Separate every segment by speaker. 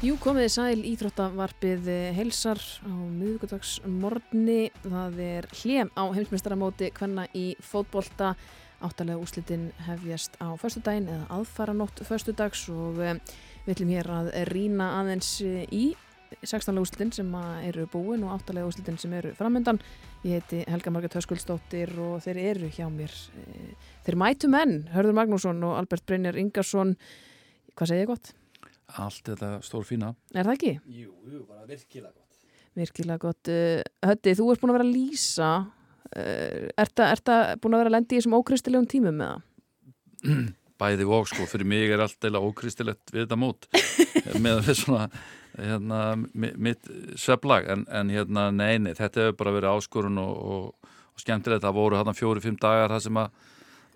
Speaker 1: Jú, komiði sæl íþróttavarpið heilsar á miðugudagsmorni. Það er hljem á heimsmeistaramóti hvenna í fótbolta. Áttalega úslitin hefjast á förstudaginn eða aðfara nótt förstudags og eh, við ætlum hér að rýna aðeins í 16. úslitin sem eru búin og áttalega úslitin sem eru framöndan. Ég heiti Helga Marget Höskuldsdóttir og þeir eru hjá mér. Eh, þeir mætu menn, Hörður Magnússon og Albert Brynjar Ingarsson. Hvað segir ég gott?
Speaker 2: Allt þetta stór fína.
Speaker 1: Er það ekki?
Speaker 3: Jú, jú, bara virkilega gott.
Speaker 1: Virkilega gott. Uh, Hötti, þú ert búin að vera að lýsa. Uh, ert það búin að vera að lendi í þessum ókristilegum tímum með það?
Speaker 2: Bæði og sko, fyrir mig er allt eða ókristilegt við þetta mót með við svona hérna, mitt sveflag en, en hérna neini, þetta hefur bara verið áskorun og, og, og skemmtilegt. Það voru hérna fjóri-fimm dagar það sem að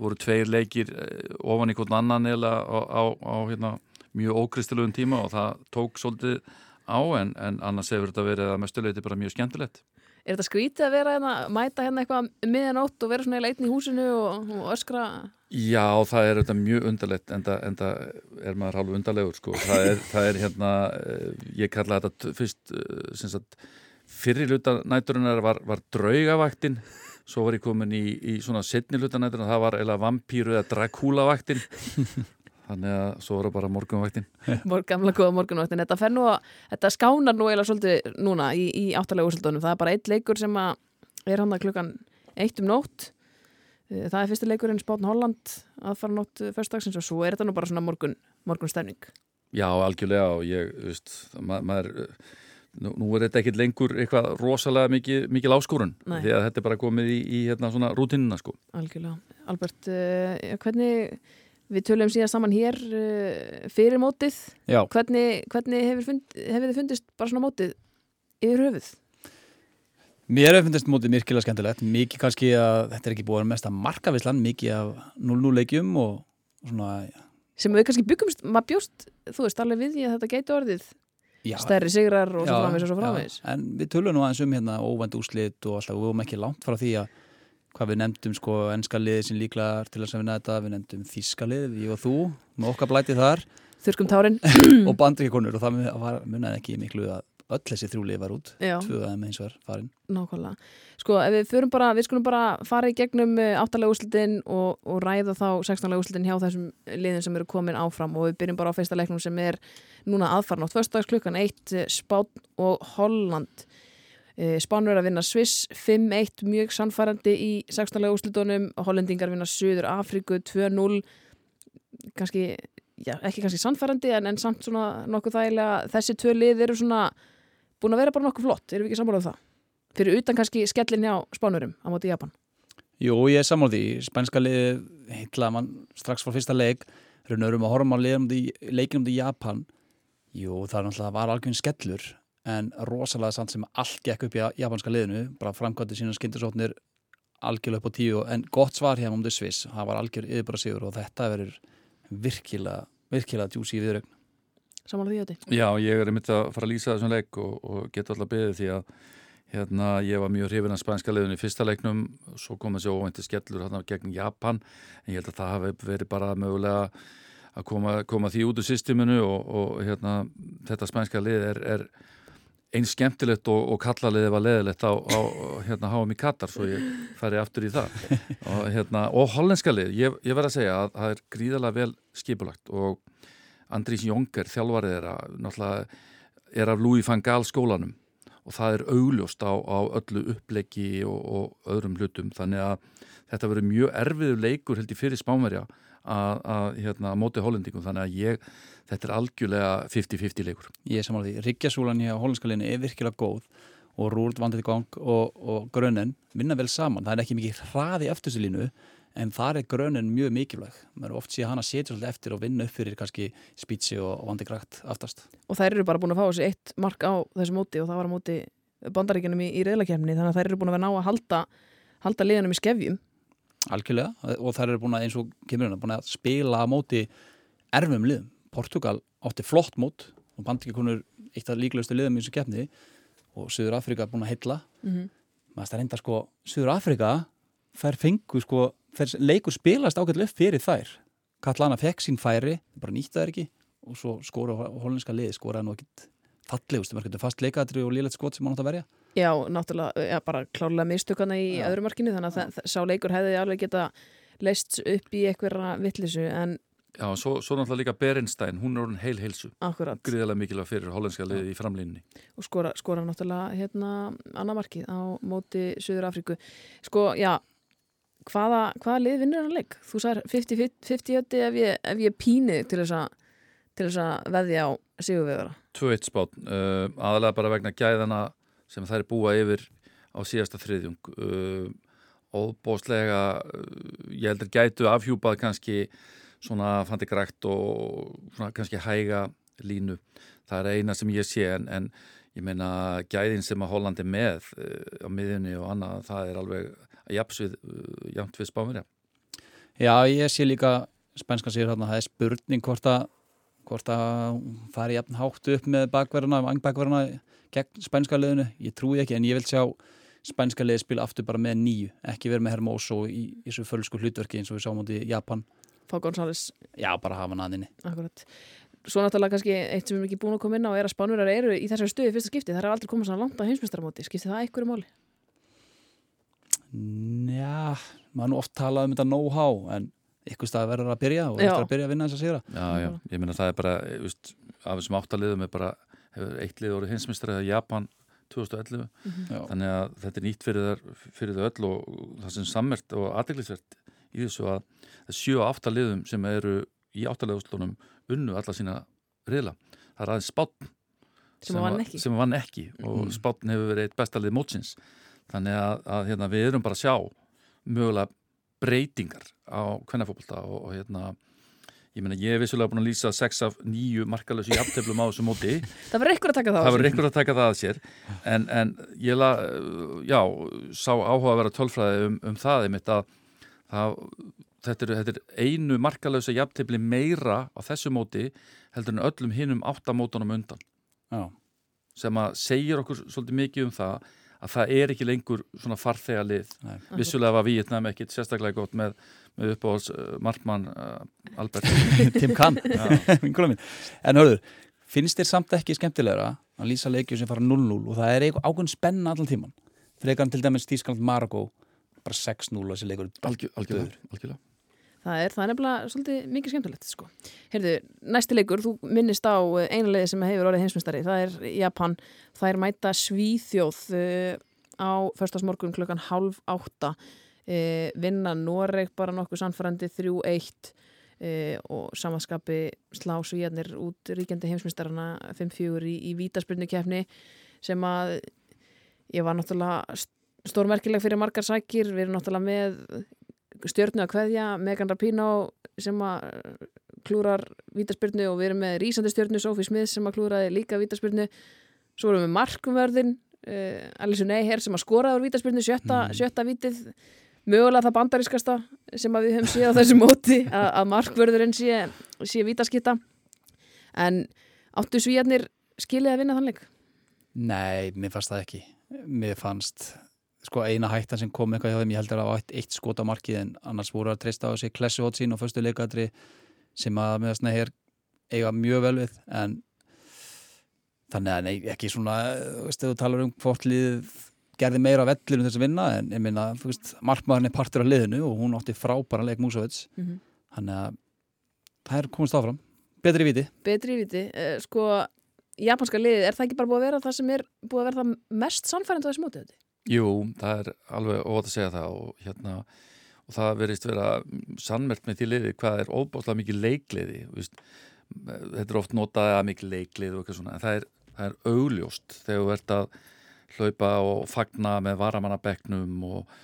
Speaker 2: voru tveir leikir eh, ofan í hvern annan eða á, á, á hérna mjög ókristilugum tíma og það tók svolítið á en, en annars hefur þetta verið að mestuleiti bara mjög skemmtilegt.
Speaker 1: Er þetta skrítið að vera hérna, mæta hérna eitthvað miðanótt og vera svona í leitin í húsinu og, og öskra?
Speaker 2: Já, það er þetta mjög undarlegt en það er maður hálf undarlegur sko. Það er, það er hérna, eh, ég kalla þetta fyrst, eh, sagt, fyrir luta næturinnar var, var draugavaktin svo var ég komin í, í svona setni luta næturinnar, það var eða vampýru eða dragkúlavaktin Þannig að svo voru bara morgunvættin.
Speaker 1: Gamla góða morgunvættin. Þetta fer nú að, þetta skánar nú eða svolítið núna í, í áttalega úrslutunum. Það er bara eitt leikur sem er hann að klukkan eitt um nótt. Eh, það er fyrsti leikurinn Spátn Holland að fara nótt fyrstdagsins og svo er þetta nú bara svona morgun, morgun stefning.
Speaker 2: Já, algjörlega og ég, veist, ma maður, nú, nú er þetta ekkit lengur eitthvað rosalega mikil, mikil áskorun Nei. því að þetta er bara komið í, í hérna svona rútinina sko.
Speaker 1: Algjörlega. Albert, uh, hvernig Við tölum síðan saman hér uh, fyrir mótið.
Speaker 3: Já.
Speaker 1: Hvernig, hvernig hefur, fund, hefur þið fundist bara svona mótið yfir höfuð?
Speaker 3: Mér hefur fundist mótið myrkilega skemmtilegt. Mikið kannski að þetta er ekki búin mest að marka visslan, mikið af 0-0 leikjum og svona...
Speaker 1: Sem við kannski byggumst, maður bjóst, þú veist, alveg við því að þetta geti orðið já, stærri sigrar og svo framvegs og svo framvegs.
Speaker 3: En við tölum nú aðeins um hérna óvænt úslit og alltaf, við vorum ekki langt frá því að hvað við nefndum sko ennska liði sem líklar til að vinna þetta, við nefndum þíska lið ég og þú, með okkar blæti þar.
Speaker 1: Þurrskum tárin.
Speaker 3: Og bandrikikonur og það munnaði ekki miklu að öll þessi þrjúlið var út, tvöðaði með eins og farin.
Speaker 1: Nákvæmlega, sko ef við fyrir bara við skulum bara fara í gegnum eh, áttalega úslitin og, og ræða þá 16. úslitin hjá þessum liðin sem eru komin áfram. Og við byrjum bara á fyrsta leiknum sem er núna aðfarnátt, förstagsklukkan 1 Spán og Holland. Eh, Spánur að vinna Sviss 5-1 mjög sannfærandi í 16. úslitunum Hollendingar vinna Suður Afriku 2-0 kannski, já, ekki kannski sannfærandi en, en samt svona nokkuð þægilega. Þessi tvö lið eru svona búin að vera bara nokkuð flott, erum við ekki sammálað um það? Fyrir utan kannski skellin hjá Spánurum á móti Japan.
Speaker 3: Jú, ég er sammálað í spænska lið heitla mann strax frá fyrsta leik. Raunurum að horfa á leikinum til Japan. Jú, það var algjörn skellur en rosalega samt sem allt gekk upp í japanska liðinu, bara framkvæmdi sína skindisóknir algjörlega upp á tíu en gott svar hérna um Sviss, það var algjör yfirbara sigur og þetta verður virkilega, virkilega djúsi í viðrögn
Speaker 1: Samanlega því þetta?
Speaker 2: Já, ég er myndið að fara að lýsa þessum leik og, og geta alltaf beðið því að hérna, ég var mjög hrifin að spænska liðinu í fyrsta leiknum, svo kom þessi óvænti skellur hérna gegn Japan. En ég held að það hafi verið bara mögulega að koma, koma því út úr systeminu og, og hérna, þetta spænska lið er, er einn skemmtilegt og, og kallaliðið var leðilegt á, á hérna háum í Katar svo ég færi aftur í það. Og, hérna, og hollenska lið, ég, ég verð að segja að það er gríðalega vel skipulagt og Andrís Jónger, þjálfarið er að náttúrulega er af Louis van Gaal skólanum og það er augljóst á, á öllu uppleggi og, og öðrum hlutum. Þannig að þetta verður mjög erfiður leikur held ég fyrir spámerja að, að hérna, móti hollendingum þannig að ég þetta er algjörlega 50-50 leikur.
Speaker 3: Ég er samanlega því, Ríkjasúlan í hólandskalinni er virkilega góð og Rúld vandið í gang og, og Grönnen vinna vel saman, það er ekki mikið hraði eftir þessu línu en þar er Grönnen mjög mikilvæg, maður er oft síðan hann að setja svolítið eftir og vinna upp fyrir kannski spítsi og, og vandi grætt aftast.
Speaker 1: Og þær eru bara búin að fá þessi eitt mark á þessu móti og það var á móti bandaríkjunum í, í reyðlakefni þannig að þær eru búin að vera ná að halda, halda liðanum í skefjum.
Speaker 3: Algjörlega. Og þær eru búin að eins og kemur hérna búin að spila á móti erfum liðum. Portugal átti flott mót og bandi ekki konur eitt af líklegustu liðum í þessu keppni. Og Suður Afrika er búin að heilla mm -hmm. maður það reynda sko Suður Afrika þær fengu sko þær leikur spilast upp fyrir þær. Katlana fekk sín færi bara nýtt það er ekki. Og svo skora holenska liði skoraði nú ekkit fallegust mörg, þetta er fast leikadri og liðlegt skot sem hann átt að verja
Speaker 1: Já, náttúrulega, já, bara klárlega mistökana í
Speaker 3: Já.
Speaker 1: öðru markinu þannig að sá leikur hefði alveg geta leist upp í einhverja vittlisu en
Speaker 2: Já, svo, svo náttúrulega líka Berenstein, hún er orðin heil heilsu.
Speaker 1: Akkurat.
Speaker 2: Gríðarlega mikilvæg fyrir hollenska liði í framlínni
Speaker 1: og skora, skora náttúrulega hérna annar markið á móti Suður Afríku sko, já hvaða, hvaða lið vinnur hann leik? Þú sagðir 50-50 ef ef ég píni til þess að veðja á sigurvegara.
Speaker 2: 2-1 spát, uh, aðalega bara vegna gæðana sem þær búa yfir á síðasta þriðjung. Uh, óbóstlega uh, ég heldur gætu afhjúpað kannski svona fandigrækt og svona kannski hæga línu. Það er eina sem ég sé en, en ég meina gæðin sem að Hollandi með uh, á miðjunni og annað það er alveg jafnsvið, uh, jafnt við spámirja
Speaker 3: Já, ég sé líka spænskan sér hérna, það er spurning hvort að hvort að fari jafn hátt upp með bakverðina, vangbakverðina gegn spænska liðinu, ég trúi ekki en ég vil sjá spænska liði spila aftur bara með nýju, ekki verið með Hermoso í, þessu fölsku hlutverki eins og við sáum átti í Japan,
Speaker 1: Fá Gonzáles,
Speaker 3: já bara hafa hann aðinni
Speaker 1: akkurat. Svo náttúrulega kannski eitt sem við erum ekki búin að koma inn á er að spánverðar eru í þessari stöðu í fyrsta skipti. Það er aldrei komað svona langt á heimsmyndstarmóti skipti það einhverju máli?
Speaker 3: Já, maður nú oft talað um þetta know-how en ykkur stað verður að byrja og eftir að byrja að vinna þess að sigra.
Speaker 2: Já, já, ég meina það er bara af þessum áttaliðum er bara hefur eitt lið orðið hinsmestari eða Japan 2011,
Speaker 3: Já.
Speaker 2: þannig að þetta er nýtt fyrir, þar, fyrir þau öll og það sem sammert og aðdeglisvert í þessu að það er sjö og átta liðum sem eru í áttaliðuslunum unnu alla sína riðla. Það er aðeins spátn
Speaker 1: Sem að vann ekki.
Speaker 2: sem vann ekki og
Speaker 3: Mhm.
Speaker 2: spátn hefur verið eitt besta lið mótsins þannig að, að hérna, við erum bara að sjá mögulega breytingar á kvennafókbalta og, og hérna ég meina ég er vissulega búin að lýsa 6 af 9 markalösu jafnteflum á þessu móti.
Speaker 1: Það verður einhver að taka það á
Speaker 2: það
Speaker 1: sig.
Speaker 2: verður einhver að taka það að sér. En, en ég la, já, sá áhuga að vera tölfræði um, um það einmitt að það, þetta, er, þetta er einu markalösa jafntefli meira á þessu móti heldur en öllum hinum áttamótunum undan.
Speaker 3: Já,
Speaker 2: sem að segir okkur svolítið mikið um það að það er ekki lengur svona farþega lið
Speaker 3: nei.
Speaker 2: vissulega var Vietnam ekkit sérstaklega gott með, með uppáhalds uh, markmann uh, Albert
Speaker 3: Tim Kahn, En hörður, finnst þér samt ekki skemmtilegra að lýsa leikjum sem fara 0-0 og það er eitthvað ákveðin spenna allan tíman frekar en til dæmis Þískland Marokko bara 6-0 og þessi leikur
Speaker 2: Algjör, algjörlega, algjörlega.
Speaker 1: Það er, það er nefnilega svolítið mikið skemmtilegt sko. Heyrðu, næsti leikur, þú minnist á eh, eina leiði sem hefur orðið heimsmyndstari það er Japan, það er mæta Svíþjóð á förstasmorgun klukkan halv átta uh, vinna Noreg bara nokkuð sannfærandi 3-1 uh, og samanskapi slá Svíjarnir út ríkjandi heimsmyndstarana 5-4 í, í vítaspilnu kefni sem að ég var náttúrulega st- stórmerkileg fyrir margar sækir, við erum náttúrulega með stjörnu að kveðja Megan Rapino sem að klúrar vítaspyrnu og við erum með rísandi stjörnu Sophie Smith sem að klúraði líka vítaspyrnu. Svo erum við markumverðin uh, Alison Eiher sem að skoraði úr vítaspyrnu sjötta,
Speaker 3: Mhm.
Speaker 1: sjötta vítið mögulega það bandarískasta sem við höfum séð á þessu móti að, að markverðurinn sé, sé vítaskitta en áttu svíjarnir skilið að vinna þann leik?
Speaker 3: Nei, mér fannst það ekki Mér fannst sko eina hættan sem kom eitthvað hjá þeim ég heldur að það var eitt, eitt skot á markið en annars voru að treysta á sig klessu hótt sín og förstu leikadri sem að með þessna hér eiga mjög vel við en þannig að nei, ekki svona þú veist, þú talar um hvort lið gerði meira á vellinu þess að vinna en ég minna, þú veist, markmaðurinn er partur af liðinu og hún átti frábæra leik Músovits
Speaker 1: Mm -hmm.
Speaker 3: þannig að það er komist áfram. Betri viti.
Speaker 1: Betri viti, uh, sko japanska liðið, er það ekki bara búið að vera það sem er búið að vera það mest sannfærandi á þessu móti þetta?
Speaker 2: Jú, það er alveg óvægt að segja það og hérna og það verist vera sannmert með því liði hvað er óbáslega mikið leikliði þú veist, þetta er oft notað að mikið leiklið og eitthvað svona en það er, það er augljóst þegar þú ert að hlaupa og fagna með varamannabekknum og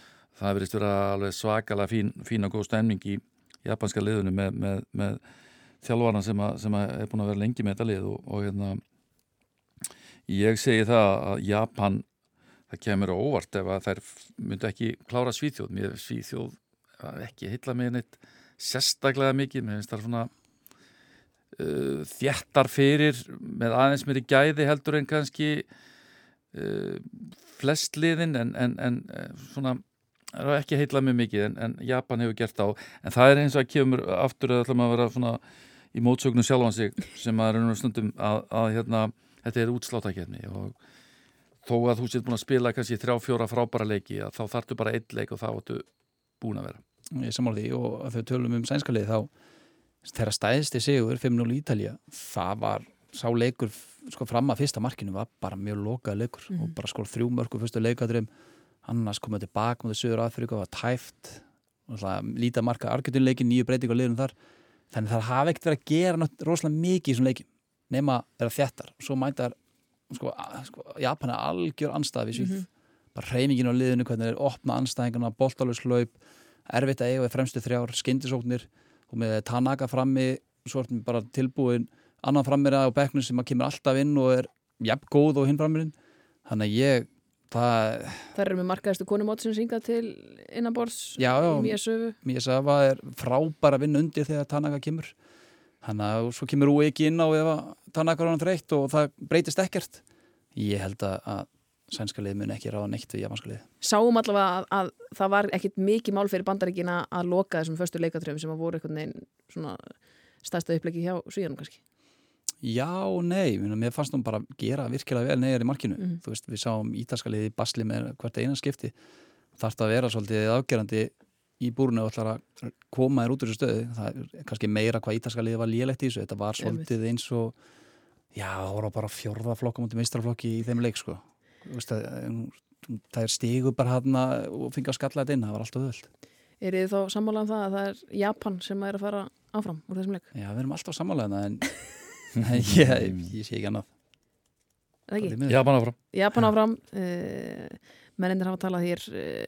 Speaker 2: það verist vera alveg svakalega fín, fín og góð stemning í japanska liðinu með, með, með þjálfvarna sem, sem er búin að vera lengi með þetta lið og, og hérna ég segi það að Japan það kemur á óvart ef að þær myndu ekki klára Svíþjóð. Mér Svíþjóð ekki heilla mig neitt sérstaklega mikið. Mér finnst það svona uh, þjættar fyrir með aðeins mér í gæði heldur en kannski flest liðin en, en, en uh, svona það er ekki heilla mig mikið en, en Japan hefur gert á en það er eins og að kemur aftur að ætlum að vera svona í mótsögnum sjálfan sig sem að raunum stundum að, að hérna, þetta er útsláttakefni og þó að þú sétt búin að spila kannski þrjá fjóra frábæra leiki þá þartu bara einn leik og þá ættu búin að vera.
Speaker 3: Ég samála því og að þau tölum um sænskalið þá þegar stæðsti sigur 5-0 Ítalja það var sá leikur sko fram að fyrsta markinu var bara mjög lokað leikur mm. og bara skor þrjú mörgur fyrstu leikadrym annars komið tilbaka mútið Söður Afrika var tæft lítið marka argetunleikin, nýju breyting á liðunum þar þannig það hafi ekkert verið að gera rosalega mikið í svona leikin nema vera þjættar og svo mæntar sko, sko, Japan er algjör anstað við síð, mm -hmm. bara reyningin á liðinu hvernig er opna anstæðinguna, boltalauðslaup erfitt að eiga við fremstu þrjár skindisóknir og með Tanaka frammi svo er þetta bara tilbúin annan frammira á beknum sem að kemur alltaf inn og er jafn góð og hinn frammirinn þannig að ég
Speaker 1: það, það er með markaðistu konumót sem syngað til innanbors
Speaker 3: já, já,
Speaker 1: í Míasöfu
Speaker 3: Míasöfa er frábæra vinn undir þegar Tanaka kemur. Þannig að svo kemur úi ekki inn á ef að Tanaka er hann þreytt og það breytist ekkert. Ég held að sænska lið mun ekki ráða neitt við japanska lið
Speaker 1: Sáum allavega að, að það var ekkit mikið mál fyrir bandaríkina að loka þessum förstu leikatröfum sem að voru veginn svona stæðsta upplegi hjá Svíðanum kannski
Speaker 3: Já og nei, mér fannst hún bara gera virkilega vel negar í markinu. Mm. þú veist, við sáum ítalska liði basli með hvert eina skipti. Þarf það að vera svolítið afgerandi í búrunu og ætlar að koma þér út úr þessu stöðu. Það er kannski meira hvað ítalska liði var lélegt í þessu. Þetta var svolítið eins og já, það voru bara fjörðaflokk mútið mistraflokki í þeim leik sko. Veist, það er stígu bara hann og fengið að skalla þetta inn, það var alltaf öðvöld
Speaker 1: Er þið þá sammálað um það að það er Japan sem er að fara áfram úr þessum leik?
Speaker 3: Já, við erum alltaf sammálað en ég, ég sé ekki annað.
Speaker 2: Japan áfram.
Speaker 1: Japan áfram uh, mennindir hafa talað hér uh,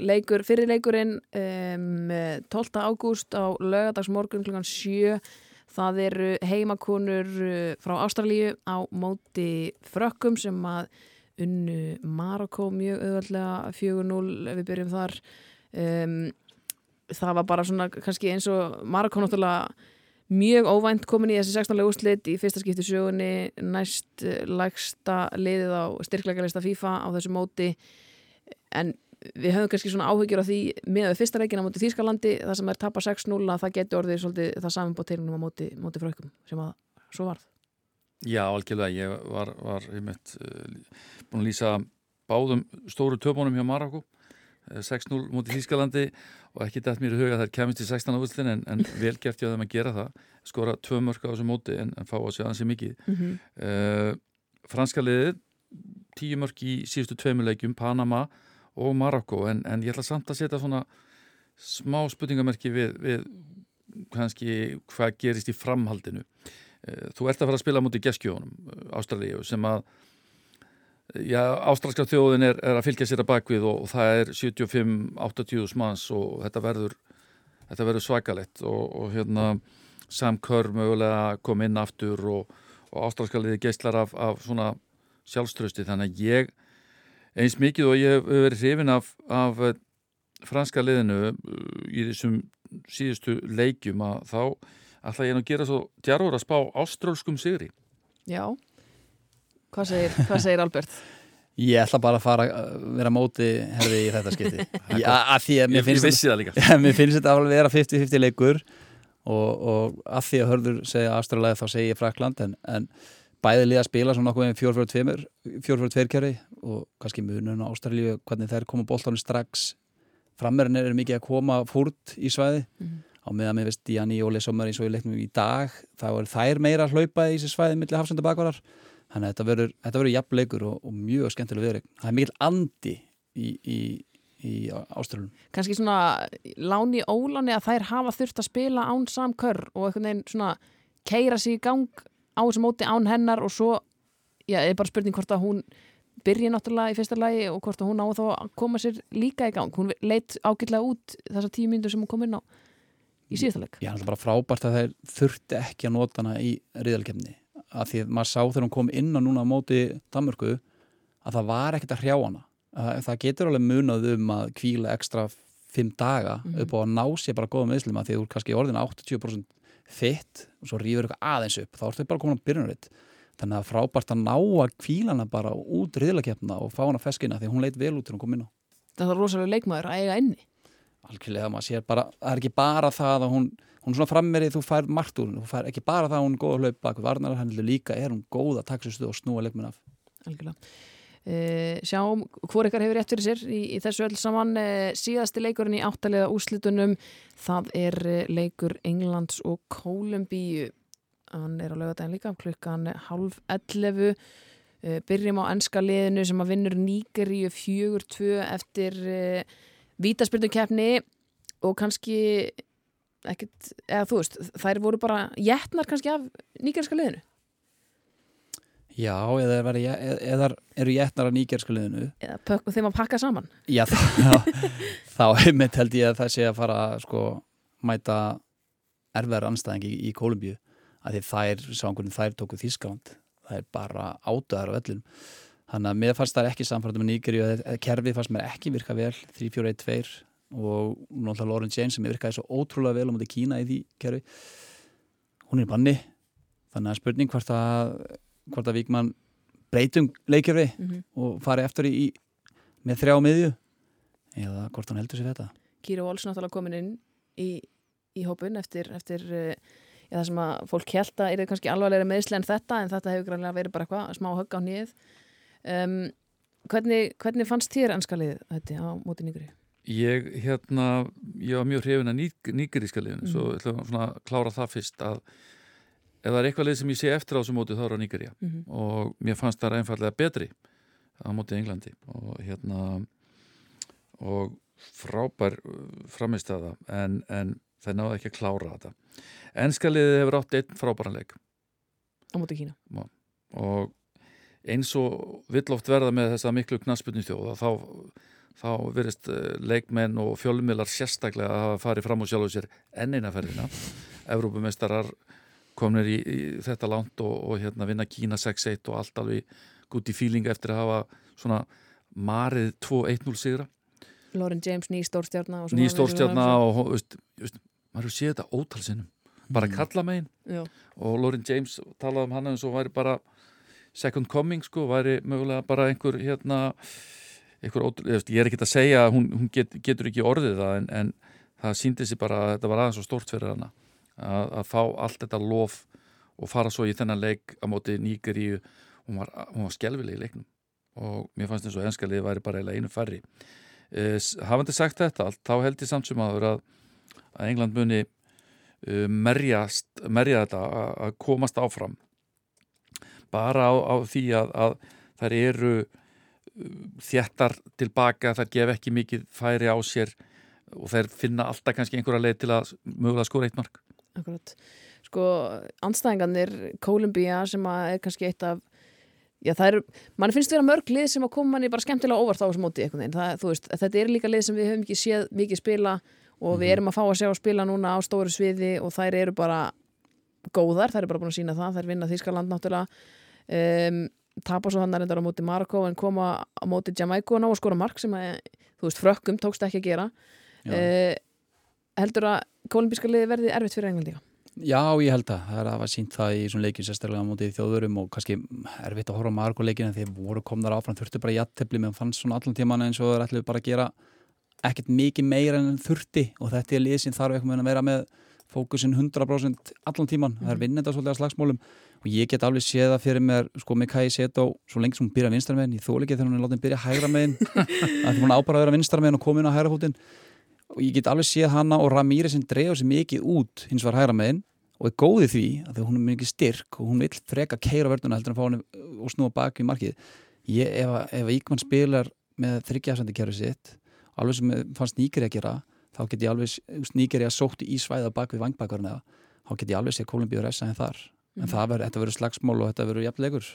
Speaker 1: leikur, fyrir leikurinn um, 12. ágúst á lögadagsmorgun kl. 7 það eru heimakonur frá Ástralíu á móti frökkum sem að unnu Marokko mjög auðvöldlega 4-0 við byrjum þar. Um, það var bara svona kannski eins og Marokko náttúrulega mjög óvænt komin í þessi 16. úrslit í fyrsta skipti sjögunni næst eh, lægsta liðið á styrklegarlista FIFA á þessu móti en við höfum kannski svona áhugjur á því með fyrsta leikin á móti Þýskalandi það sem er tapar 6-0 að það getur orðið svolítið það saman tegnum á móti, móti frökkum sem að svo varð
Speaker 2: Já, algjörlega, ég var, var einmitt, uh, búin að lýsa báðum stóru töpunum hjá Marokko 6-0 mútið Þýskalandi og ekki dætt mér í huga að það kemist í 16. úrslutin en, en vel gert ég að þeim að gera það skora tvö mörg á þessu móti en, en fá að segja hansi mikið mm -hmm. uh, Franska liðið tíu mörg í síðustu tveimuleikjum Panama og Marokko en, en ég ætla samt að setja svona smá spurningamerki við, við kannski hvað gerist í framhaldinu uh, þú ert að fara að spila mútið Geskjónum Ástralíu sem að ástralska þjóðin er, er að fylgja sér að bakvið og, og það er 75-80 manns og þetta verður, þetta verður svakalett og, og hérna Sam Kerr mögulega kom inn aftur og, og ástralska liði geistlar af, af svona sjálfströsti þannig að ég eins mikið og ég hef verið hrifin af, af eh, franska liðinu uh, í þessum síðustu leikjum að þá ætla ég að gera svo djarfur að spá ástrálskum sigri.
Speaker 1: Já. Hvað segir, hvað segir Albert?
Speaker 3: Ég ætla bara að fara að vera móti herði í þetta skipti
Speaker 2: ég, að því að mér finnst,
Speaker 3: þetta, mér finnst þetta að vera 50-50 leikur og, og að því að hörður segja Ástralæði þá segja ég Frakland en, en bæði liða að spila svona okkur með 4-4-2 kjöri og kannski munun á Ástralíu hvernig þær koma bóltánu strax frammerinn er mikið að koma fúrt í svæði mm -hmm. á meðan með vist Janni Óli Sommer eins og ég leiknum í dag þá er þær meira að hlaupa í þessi svæði millir hafsönda bakvarar Þannig að þetta verður, verður jafnleikur og, og mjög skemmtileg verið. Það er mikil andi í, í, í ástralunum.
Speaker 1: Kanski svona láni óláni að þær hafa þurft að spila án samkör og einhvern veginn svona keira sér í gang á þessu móti án hennar og svo, já, er bara spurning hvort að hún byrja náttúrulega í fyrsta lagi og hvort að hún á þá að koma sér líka í gang. Hún leitt ágætlega út þessar tíu myndur sem hún kom inn á í síðastaleg.
Speaker 3: Já, það er bara frábært að þær þurfti ekki að nota hana í riðalkemni að því að maður sá þegar hún kom inn á núna á móti Danmörku að það var ekkert að hrjá hana. Að það getur alveg munað um að kvíla ekstra fimm daga mm -hmm. upp og að ná sér bara góða meðslum að því að þú er kannski orðin 80% fitt og svo rýfur eitthvað aðeins upp þá ertu bara komin á byrjunaritt þannig að frábært að ná að kvíla hana bara út riðlakefna og fá hana feskina því hún leit vel út til hún kom inn á.
Speaker 1: Það var rosalega leikmaður að eiga enni
Speaker 3: algjörlega, maður sér bara, það er ekki bara það að hún, hún er svona frammerið, þú fær margt úr hún, þú fær ekki bara það að hún er góð að hlaupa bak við varnar, hann er líka, er hún góð að taka sér stuð og snúa leikminn af.
Speaker 1: algjörlega. Uh, sjáum hvor ykkar hefur rétt fyrir sér í, í þessu öll saman. Uh, síðasti leikurinn í áttalega úslitunum það er uh, leikur Englands og Kólumbíu. Hann er á laugadagin líka klukkan halv 11 byrjum á ennska liðinu sem að vinnur Nígeríu fjögur tvö eftir vítaspyrnukefni og kannski ekkert, eða þú veist þær voru bara jætnar kannski af nígeríska liðinu.
Speaker 3: Já, eða, veri, eða eru jætnar af nýgerska liðinu.
Speaker 1: Eða þeim að pakka saman.
Speaker 3: Já, þá, heimitt held ég að það sé að fara sko mæta erfiðar anstæðingi í, í Kolumbíu að því þær, sángurinn þær tóku Þískland það er bara átöðar á öllum þannig að mér fannst það ekki samfærtum með Nýgeri og kerfið fannst mér ekki virka vel. 3-4-1-2 og náttúrulega Lauren James sem virkaði svo ótrúlega vel á móti Kína í því kerfi hún er banni þannig að spurning hvort að hvort að Víkman breytum leikjörfi mm -hmm. og fari eftir í, með þrjá miðju eða hvort hann heldur sér þetta
Speaker 1: Kýri Vols náttúrulega komin inn í, í hópun eftir, eftir uh, það sem að fólk held að er það kannski alvarlega meðsli en þetta en þetta hefur grannlega verið bara eitthvað smá högg á nýð um, hvernig, hvernig fannst þér anskalið þetta á móti nýgri?
Speaker 2: Ég, hérna, ég var mjög hrifin að nýgriðska liðinu, mm. svo ætlum við að klára það fyrst að ef það er eitthvað leið sem ég sé eftir á þessu móti þá er á Nýgarja mm -hmm. og mér fannst það einfallega betri á móti Englandi. Og hérna og frábær uh, framist að það en, en það náði ekki að klára þetta. Ennska liðið hefur átt einn frábæranleik
Speaker 1: á móti Kína.
Speaker 2: Og eins og vill oft verða með þessa miklu knaspunni þjóða þá, þá verist uh, leikmenn og fjölmilar sérstaklega að hafa farið fram og sjálf og sér ennina ferðina. Evrópumeistarar komnir í, í þetta langt og, og hérna vinna Kína 6-1 og allt alveg í fílinga eftir að hafa svona marið 2-1-0 sigra.
Speaker 1: Lauren James, ný stórstjárna
Speaker 2: ný stórstjárna og, og veist, veist, maður séð þetta ótalsinnum bara mm. kalla megin Já. og Lauren James talaði um hann eins og væri bara second coming sko, væri mögulega bara einhver hérna ég er ekki að segja að hún, hún get, getur ekki orðið það en, en það síndi sig bara að þetta var aðeins svo stort fyrir hana að, að fá allt þetta lof og fara svo í þennan leik á móti Nýgeríu hún var, var skjálfileg í leiknum og mér fannst eins og enskalið væri bara einu færri. Eh, hafandi sagt þetta allt, þá held ég samt sem aður að, að England muni uh, merja þetta að, komast áfram. Bara á, á því að, að þær eru þjættar tilbaka, þær gef ekki mikið færi á sér og þær finna alltaf kannski einhverja leið til að mögulega skóra eitt mark
Speaker 1: Akkurat. Sko, anstæðingarnir, Kolumbíja sem er kannski eitt af Já, það er, mann finnst vera mörg lið sem að koma manni bara skemmtilega óvart á þessu móti það, veist, þetta er líka lið sem við höfum ekki séð mikið spila og við mhm. erum að fá að sjá að spila núna á stóru sviði og þær eru bara góðar, þær eru bara búin að sína það þær vinna Þískaland náttúrulega um, tapa svo hann að reyndar á móti Marokko en koma á móti Jamaica og ná að skora mark sem að, þú veist, frökkum tókst ekki að gera uh, heldur að kolumbíska liði verði erfitt fyrir Englandi?
Speaker 3: Já, ég held að það er að hafa sínt það í svona leikin sérstaklega á mótið þjóðurum og kannski erfitt að horfa og leikin en þeir voru komðar áfram, þurftu bara jættefli meðan fannst svona allan tíman eins og það er ætlið bara að gera ekkert mikið meira en þurfti og þetta er lið sem þarf eitthvað að vera með fókusin 100% allan tíman, það er mhm. vinnenda svolítið að slagsmólum og ég get alveg séð það fyrir mér sko með Kai Seto, svo lengi sem hún byrja vinstar meginn, ég þól ekki þegar hún er látið að byrja hægra meginn að hún ábara að vera vinstar meginn og koma inn á hægra fótinn. Og ég get alveg séð hanna og Ramírez sem dreifur sér mikið út hins var hægra meginn og er góði því að hún er mikið styrk og hún vil freka keira verðuna heldur en að fá henni og snúa baki í markið. Ég, ef, ef Íkman spilar með þryggjafsandi kerfi sitt alveg sem fannst Nýgeri að gera þá get ég alveg Nýgeri að sótti í svæða bak við vangbækvarna þá get ég alveg séð Kolumbíu resa en þar mm. en mhm. það verður, þetta verður slagsmál og þetta verður jafnlegur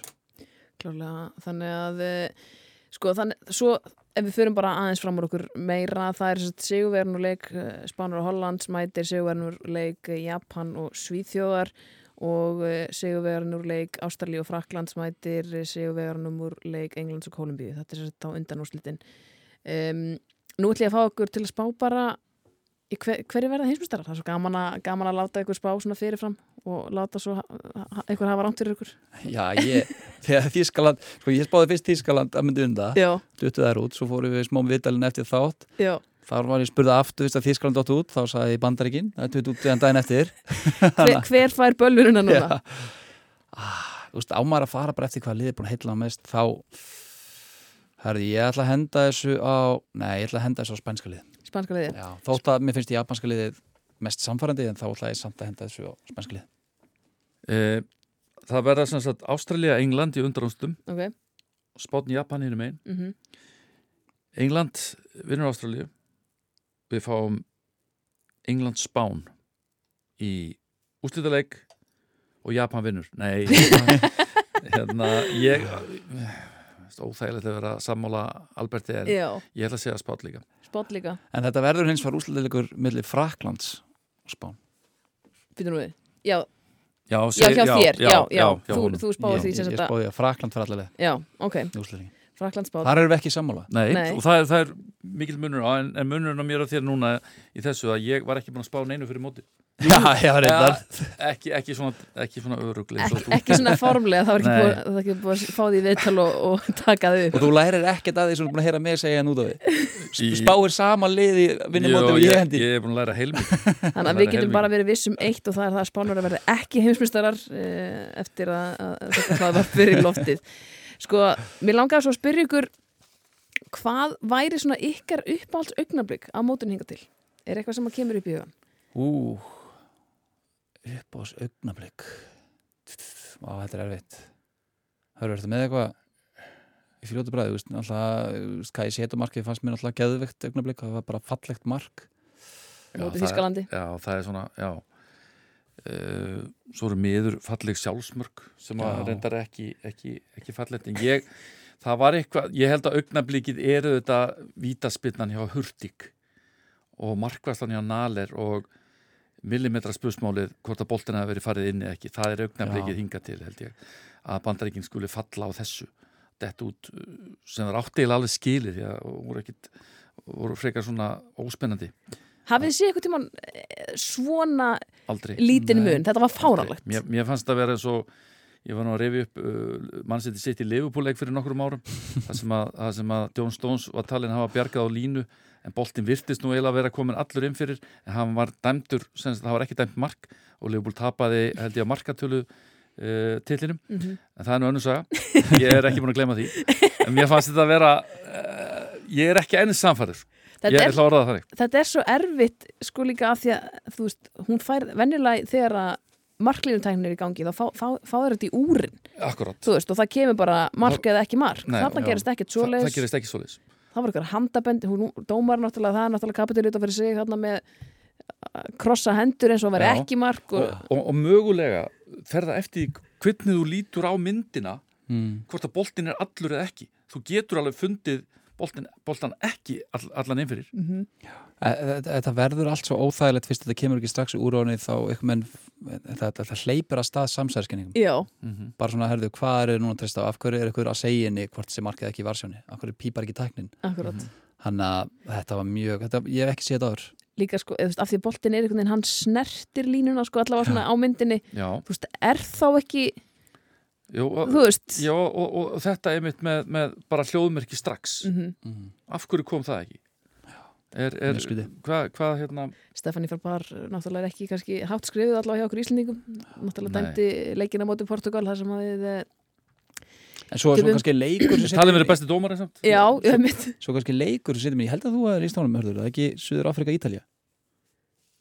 Speaker 1: Klálega, þannig að eh, sko þannig, svo ef við förum bara aðeins fram úr okkur meira, það er sigurverðnuleik eh, Spánur og Hollands mætir sigurverðnuleik Japan og Svíþjóðar og eh, sigurverðnuleik Ástrali og Fraklands mætir sigurverðnuleik Englands og Kolumbíu þetta er þetta á undanúslitin um, Nú ætlum ég að fá okkur til að spá bara hver, hverju verða hinsmjöstarar? Það er svo gaman að, gaman að láta ykkur spá svona fyrirfram og láta svo ykkur hafa rámt fyrir ykkur.
Speaker 3: Já, ég, þegar Þískaland sko ég spáði fyrst Þískaland að myndi unda duttu þær út, svo fóru við smá viðdælinn eftir þátt.
Speaker 1: Já.
Speaker 3: þar var ég spurði aftur, veist að Þískland dótt út þá sagði ég bandaríkin, þetta er út en daginn eftir.
Speaker 1: Hver, hver fær böllurina núna?
Speaker 3: ah, Þú veist, ámar að fara bara eftir hvað liðið er búin að heilla mest þá herði, ég ætla að henda þessu á nei, ég ætla að henda þessu á spænska lið
Speaker 1: Spanska liðið?
Speaker 3: Já, þótt að mér finnst japanska liðið mest samfærandi en þá ætla ég samt að henda þessu á spænska lið
Speaker 2: Eh, það verða sem sagt Ástralja, England í undaránstum
Speaker 1: Ok,
Speaker 2: Spátn Japan hinn um einn
Speaker 1: mhm.
Speaker 2: England vinnur Ástralju við fáum England Spán í úslítaleik og Japan vinnur. Nei hérna ég óþægilegt að vera sammála Alberti en
Speaker 1: Já,
Speaker 2: ég ætla að segja Spán líka.
Speaker 1: Spott líka.
Speaker 3: En þetta verður hins var úsliðleikur millir Fraklands og Spán
Speaker 1: Býtum við. Já,
Speaker 2: já,
Speaker 1: já hjá þér, já, já,
Speaker 2: hjá
Speaker 1: Þú, þú spáði
Speaker 3: Ég,
Speaker 1: því
Speaker 3: ég,
Speaker 1: sem
Speaker 3: ég
Speaker 1: þetta
Speaker 3: spáði að Frakland fyrir allavega
Speaker 1: Já, ok, Frakland spáð
Speaker 3: Þar erum við ekki sammála.
Speaker 2: Nei,
Speaker 1: Nei.
Speaker 2: og það er, það er mikil munur á en, en munurinn á mér og þér núna í þessu að ég var ekki búin að spá neinu fyrir móti
Speaker 3: Já, já, reyndar.
Speaker 2: Ja, ekki, ekki svona, ekki svona örugli
Speaker 1: Ek, Ekki svona formlega, það var ekki búið, ekki búið að fá því viðtal og, og taka þau
Speaker 3: Og þú lærir ekkert að því sem þú er búin að heyra mig segja hann út af því
Speaker 2: Í-
Speaker 3: Spáir sama liði vinnum móti og ég hendi.
Speaker 2: Ég er búin að læra heilmik
Speaker 1: Þannig að við getum bara verið vissum eitt og það er það að spánur að verða ekki heimsmyndstarar eh, eftir að, að þetta var fyrir loftið. Sko, mér langaði svo að spyrja ykkur hvað væri svona ykkar uppáhalds augnablík á mótun hinga til? Er eitthvað sem að kemur upp í hugan?
Speaker 3: Ú upp á þessu augnablík Vá, þetta er erfitt. Hörru, ertu með eitthvað í fljótu bræði, þú veist, alltaf hvað ég setja markið fannst mér alltaf geðveikt augnablík það var bara fallegt mark.
Speaker 1: Á móti Þískalandi?
Speaker 2: Já, það er svona, já. Uh, Svo eru miður falleg sjálfsmörk sem að
Speaker 3: Já.
Speaker 2: reyndar ekki, ekki, ekki fallegt. En ég, það var eitthvað ég held að augnablikið eru þetta vítaspinnan hjá Hurtig og markvæslan hjá Naler og millimetra spursmálið hvort að boltin hafi verið farið inn eða ekki. Það er augnablikið hinga til held ég að bandaríkinn skuli falla á þessu. Þetta út uh, sem það áttilega alveg skilið því að voru ekkit voru frekar svona óspennandi.
Speaker 1: Hafið þið séð eitthvað tímann svona
Speaker 2: aldrei.
Speaker 1: lítinn
Speaker 3: Nei.
Speaker 1: mun? Þetta var fáralegt
Speaker 2: mér, mér fannst það vera eins og ég var nú að revi upp uh, mannsætti sitt í Liverpool-leik fyrir nokkrum árum. Það sem að, að John Stones var talin að hafa bjargað á línu en boltin virtist nú eiginlega að vera komin allur inn fyrir en hann var dæmdur, sem sagt, það var ekki dæmt mark og Liverpool tapaði held ég að markatölu uh, tillinum
Speaker 1: Mhm.
Speaker 2: en það er nú önnur saga. Ég er ekki búin að glemma því. En mér fannst þetta að vera uh, ég er ekki ennins samfæður ég
Speaker 1: er,
Speaker 2: ætla að það þannig.
Speaker 1: þetta er svo erfitt sko líka af því að þú veist, hún fær venjulega þegar að marklínutæknir er í gangi þá fá, fá, fá þeir þetta í úrin.
Speaker 2: Akkurat,
Speaker 1: þú veist, og það kemur bara mark eða ekki mark.
Speaker 2: Nei,
Speaker 1: þarna
Speaker 2: já.
Speaker 1: gerist ekkert
Speaker 2: Þa, það
Speaker 1: það var eitthvað handabendi, hún, dómar náttúrulega það náttúrulega kapitulita fyrir sig þarna með krossa hendur eins og að vera
Speaker 2: Já.
Speaker 1: ekki mark og,
Speaker 2: og, og mögulega fer það eftir hvernig þú lítur á myndina
Speaker 3: mm.
Speaker 2: hvort að boltin er allur eða ekki þú getur alveg fundið boltin, boltan ekki all, allan inn fyrir.
Speaker 1: Mhm.
Speaker 3: Þetta verður allt svo óþægilegt fyrst þetta kemur ekki strax úr ánið þá menn þetta, þetta hleypir að stað samsæðskenningum
Speaker 2: mm
Speaker 3: bara svona, herðu, hvað er núna treyst á af hverju er ykkur að segja henni hvort sem markið ekki í varsjóni af hverju pípar ekki tæknin?
Speaker 1: Akkurat.
Speaker 2: Mhm.
Speaker 3: þannig að þetta var mjög, þetta, ég hef ekki séð þetta áður.
Speaker 1: Líka sko, eða, þú veist, af því að boltin er einhvern veginn hann snertir línuna sko allavega svona á myndinni.
Speaker 2: Já,
Speaker 1: þú veist, er þá ekki
Speaker 2: jú, og,
Speaker 1: þú veist.
Speaker 2: Já og, og, og þetta er mitt með, með bara hljóðmerki strax.
Speaker 1: Mm
Speaker 3: mm.
Speaker 2: af hverju kom það ekki? Er, er, hvað, hvað hérna?
Speaker 1: Stefani Farbar náttúrulega er ekki kannski hátt skrifið allavega hjá okkur Íslendingum. Náttúrulega
Speaker 2: Nei.
Speaker 1: dæmdi leikina móti Portugal þar sem að við eh,
Speaker 3: en svo, svo kannski leikur sem
Speaker 2: talið
Speaker 3: situr-
Speaker 2: verið besti dómar samt?
Speaker 1: Já, ég mitt.
Speaker 3: Svo kannski leikur sem situr mér, ég held að þú hefur í stánum hörður, það er ekki Suður Afrika Ítalja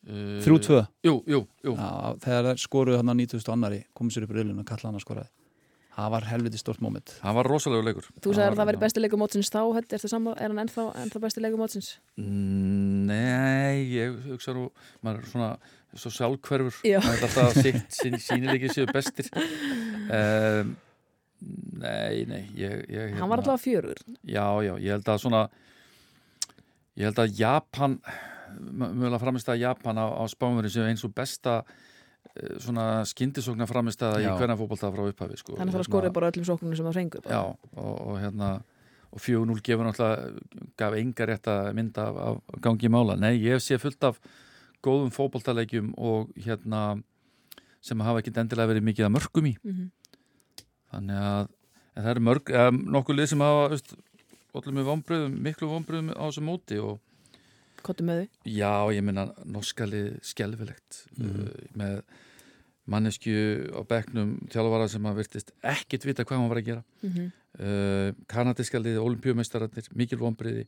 Speaker 2: uh,
Speaker 3: 3-2,
Speaker 2: jú, jú, jú.
Speaker 3: Já, þegar þær skoruðu hann á 9000 annari komið sér upp í riðlun og kalla hann að skoraði það var helviti stort moment.
Speaker 2: Það var rosalega leikur.
Speaker 1: Þú sagði að það
Speaker 2: var-
Speaker 1: væri besti leikum mótsins þá er hann ennþá, ennþá besti leikum mótsins?
Speaker 2: Mm, Nei, ég hugsa nú maður er svona svo sjálfhverfur.
Speaker 1: Já.
Speaker 2: maður er alltaf sitt, sín, sýnilegir séu bestir. Um, Nei, nei ég, ég,
Speaker 1: hann var allavega fjörur.
Speaker 2: Já, já, ég held að svona ég held að Japan mögulega framist að Japan á, á spánverðin séu eins og besta svona skyndisóknar framist að í hvernig fótbolta frá upphafi sko.
Speaker 1: þannig að það skorið bara öllum sóknunum sem það fengur bara.
Speaker 2: Já, og, og hérna og 4-0 gefur náttúrulega gaf enga rétt að mynda af, af gangi mála. Nei, ég sé fullt af góðum fótboltaleikjum og hérna sem hafa ekki endilega verið mikið að mörgum í
Speaker 1: Mhm.
Speaker 2: þannig að það eru mörg, eða, nokkuð lið sem hafa veist, allir með vonbröðum, miklu vonbröðum á þessu móti og
Speaker 1: kottum með þau
Speaker 2: Já, ég meina norskalið skelfilegt
Speaker 3: Mhm.
Speaker 2: uh, með mannesku á bekknum þjálfara sem að virtist ekkit vita hvað hann var að gera
Speaker 1: mm -hmm.
Speaker 2: uh, kanadíska liði, olimpíumeistararnir mikil vonbriði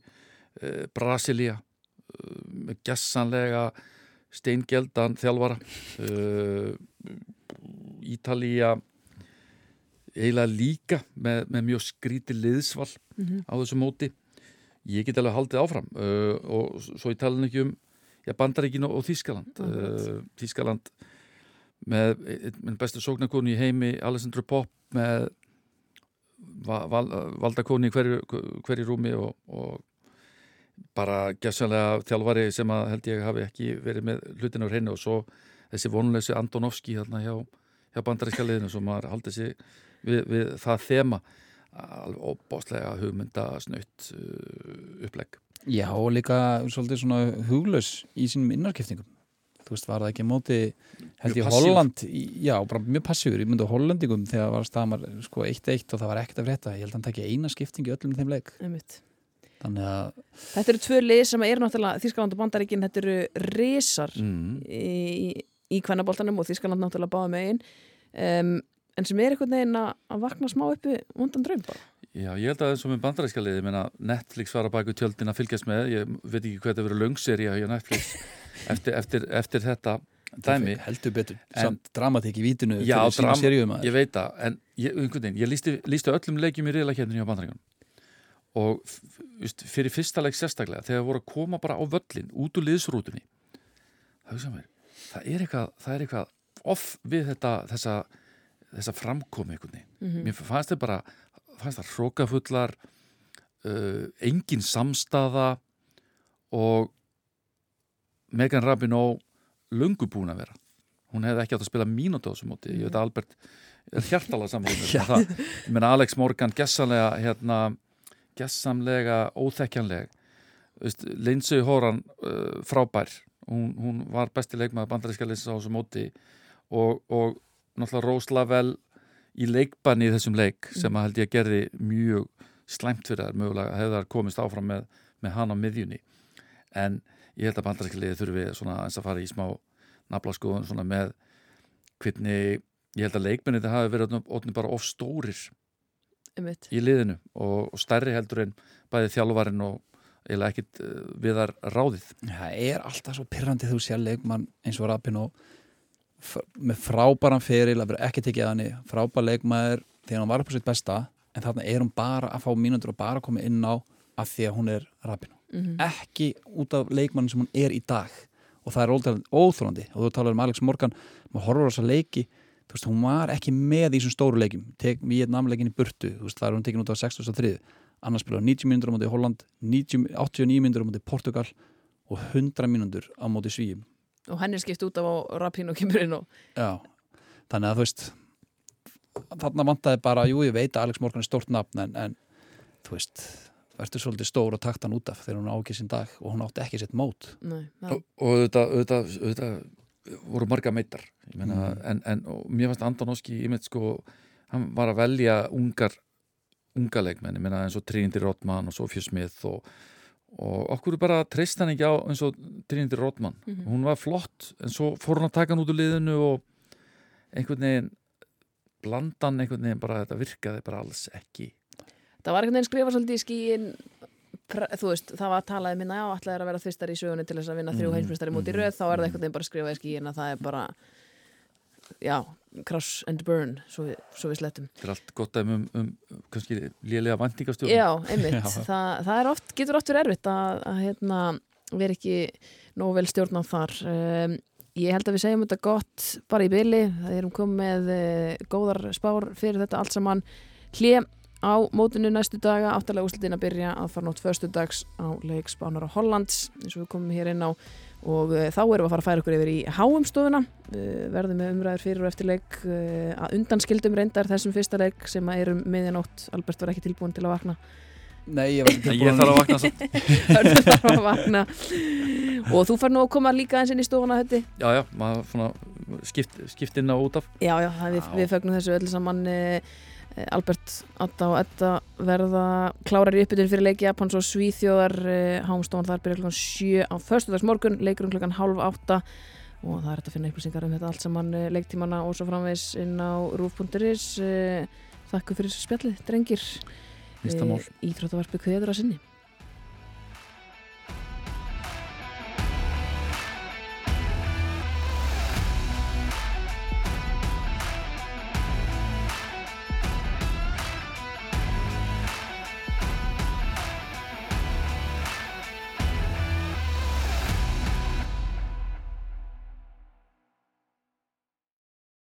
Speaker 2: uh, Brasilia uh, með gessanlega steingeldan þjálfara uh, Ítalía eiginlega líka með, með mjög skríti liðsval
Speaker 1: Mhm.
Speaker 2: á þessu móti ég get alveg haldið áfram uh, og svo ég tala ekki um já, Bandaríkin og, Þískaland uh, Þískaland með, með bestu sóknarkonu í heimi Alessandro Popp með val, val, valdakonu í hverju, hverju rúmi og, og bara gæssanlega þjálfari sem að held ég hafi ekki verið með hlutinu á hreinu. Og svo þessi vonleysi Andonovski hérna hjá, hjá bandaríska liðinu sem maður haldið sig við, við það þema alveg óbáslega hugmyndasnöytt uh, upplegg
Speaker 3: Já, og líka svolítið svona huglaus í sínum innarkiptingum. Þú veist, var það ekki móti, held
Speaker 2: Mjög
Speaker 3: ég. Holland, í, já, bara mjög passífur, ég myndi á Hollandingum þegar var staðmar sko 1-1 og það var ekkert að frétta. Ég held að hann tekja eina skiptingi öllum í þeim leik.
Speaker 1: Einmitt.
Speaker 3: Þannig að,
Speaker 1: Þetta eru tvö lið sem eru náttúrulega Þískaland og Bandaríkin, þetta eru risar
Speaker 2: mm.
Speaker 1: í, í kvennaboltanum og Þískaland náttúrulega báða megin um, en sem er einhvern veginn að að vakna smá uppi vondan draum bara.
Speaker 2: Já, ég held að eins og með bandaríska liði meina, Netflix var að baka tjöldin að fylgjast með. Ég veit ekki hvað þetta verið löngserja hjá Netflix eftir, eftir, eftir þetta dæmi,
Speaker 3: heldur betur,
Speaker 2: En-
Speaker 3: samt dramatík í vítinu
Speaker 2: Já,
Speaker 3: fyrir sína seríum að
Speaker 2: ég veit það en ég, einhvern veginn, ég lísti, lísti öllum leikjum í riðlakefninu hjá bandaríkan og just, fyrir fyrsta leik sérstaklega þegar voru að koma bara á völlin út úr liðsrútunni það, hugsa mér, það er eitthvað það er eitthvað off við þetta þessa, þessa framkomi einhvern veginn.
Speaker 1: Mm
Speaker 2: mér fannst þið bara fannst það hrókafullar uh, engin samstaða og Megan Rapinoe lungu búin að vera. Hún hefði ekki átt að spila mínúti á þessu móti. Ég veit að Albert er hjartalega samfélagum
Speaker 3: Já.
Speaker 2: það, ég meina Alex Morgan gessamlega hérna, gessamlega óþekkjanleg. Lindsay Horan uh, frábær. Hún, hún var besti leikmaður bandaríska liðs á þessu móti. Og, og náttúrulega Rose Lavelle í leikbanni í þessum leik sem að held ég að gerði mjög slæmt fyrir þær. Mögulega hefði þær komist áfram með, með hann á miðjunni. En ég held að bandaríska liði þurfi svona eins að fara í smá naflaskoðun svona með hvernig ég held að leikmenni þetta hafi verið ótni bara of stórir
Speaker 1: Einmitt.
Speaker 2: í liðinu og, og stærri heldur en bæði þjálfarinn og eiginlega ekkit uh, við þar ráðið.
Speaker 3: Það er alltaf svo pyrrandi þú sér leikmann eins og Rapin og með frábæran feril að vera ekki tekið að henni frábær leikmaður þegar hann var upp á sitt besta en þarna er hún bara að fá mínútur og bara að koma inn á af því að hún er Rapin
Speaker 1: Mm
Speaker 3: ekki út af leikmannin sem hún er í dag. Og það er óþrólandi og þú talar um Alex Morgan maður horfur á þessa leiki þú veist, hún var ekki með í þessum stóru leikim tek Vietnamleikin í burtu, þú veist, það er hún tekin út á 63, annars spila 90 mínútur á móti Holland, 90, 89 mínútur á móti Portugal og 100 mínútur á móti Svíum
Speaker 1: og henni er skipt út af á Rapín og kemur inn og
Speaker 3: Já, þannig að þú veist þarna vantaði bara, jú ég veit að Alex Morgan er stórt nafn en, en þú veist, verður svolítið stór og takt hann út af þegar hún á ekki sinn dag og hún átti ekki sitt mót
Speaker 1: Nei,
Speaker 2: og, og auðvitað, auðvitað, auðvitað voru marga meittar meina,
Speaker 3: Mm.
Speaker 2: en, en og mér fannst Andonovski ég mynd sko, hann var að velja ungar unga leikmenn, ég meina eins og Trinity Rottmann og Sofía Smith og, og okkur bara treyst hann ekki á eins og Trinity Rottmann,
Speaker 1: Mhm.
Speaker 2: hún var flott en svo fór hann að taka hann út úr liðinu og einhvern veginn blandan einhvern veginn bara þetta virkaði bara alls ekki
Speaker 1: Það var einhvern veginn skrifa svolítið í skíin þú veist, það var að talaði minna já, alltaf er að vera þvistar í sögunni til þess að vinna þrjú
Speaker 2: Mhm,
Speaker 1: heimsmyndstari
Speaker 2: mhm,
Speaker 1: röð þá er það
Speaker 2: mhm.
Speaker 1: einhvern veginn bara að skrifa í skíin að það er bara já, cross and burn svo við, svo við slettum.
Speaker 2: Þetta er allt gott um, um, um kannski lélega væntingastjórn.
Speaker 1: Já, einmitt,
Speaker 3: Já.
Speaker 1: Það, það oft, getur oft verið erfitt að, að hérna, vera ekki nógu vel stjórn á þar. Um, Ég held að við segjum þetta gott bara í byli, það erum komið með uh, góðar spár fyrir þetta allt saman. Hlið á mótinu næstu daga, áttalega úslitin að byrja að fara nótt förstu dags á leik Spánar á Hollands, eins og við komum hér inn á. Og uh, þá erum við að fara að færa okkur yfir í háumstofuna, uh, verðum með umræður fyrir og eftir leik uh, að undanskildum reyndar þessum fyrsta leik sem að erum miðjanótt, Albert var ekki tilbúin til að vakna.
Speaker 3: Nei, ég var ekki
Speaker 2: En ég þarf að vakna samt.
Speaker 1: Hörður þarf að vakna. Og þú fær nú að koma líka eins inn í stofuna þetta
Speaker 2: Já, já, maður svona skipt, skipt inn á út af.
Speaker 1: Já, já, við, við fögnum þessu öll saman Eh, Albert, Atta og Edda verða klárar í uppbytun fyrir leiki Japans og Svíþjóðar. Hámstofan þar byrja klokkan 7 á föstudags morgun leikurum klokkan halv 8 og það er hægt að finna upplýsingar um þetta allt saman eh, leiktímana og svo framvegs inn á rúf.is Þakku fyrir spjallið, drengir. Íþróttavarpi kveður að sinni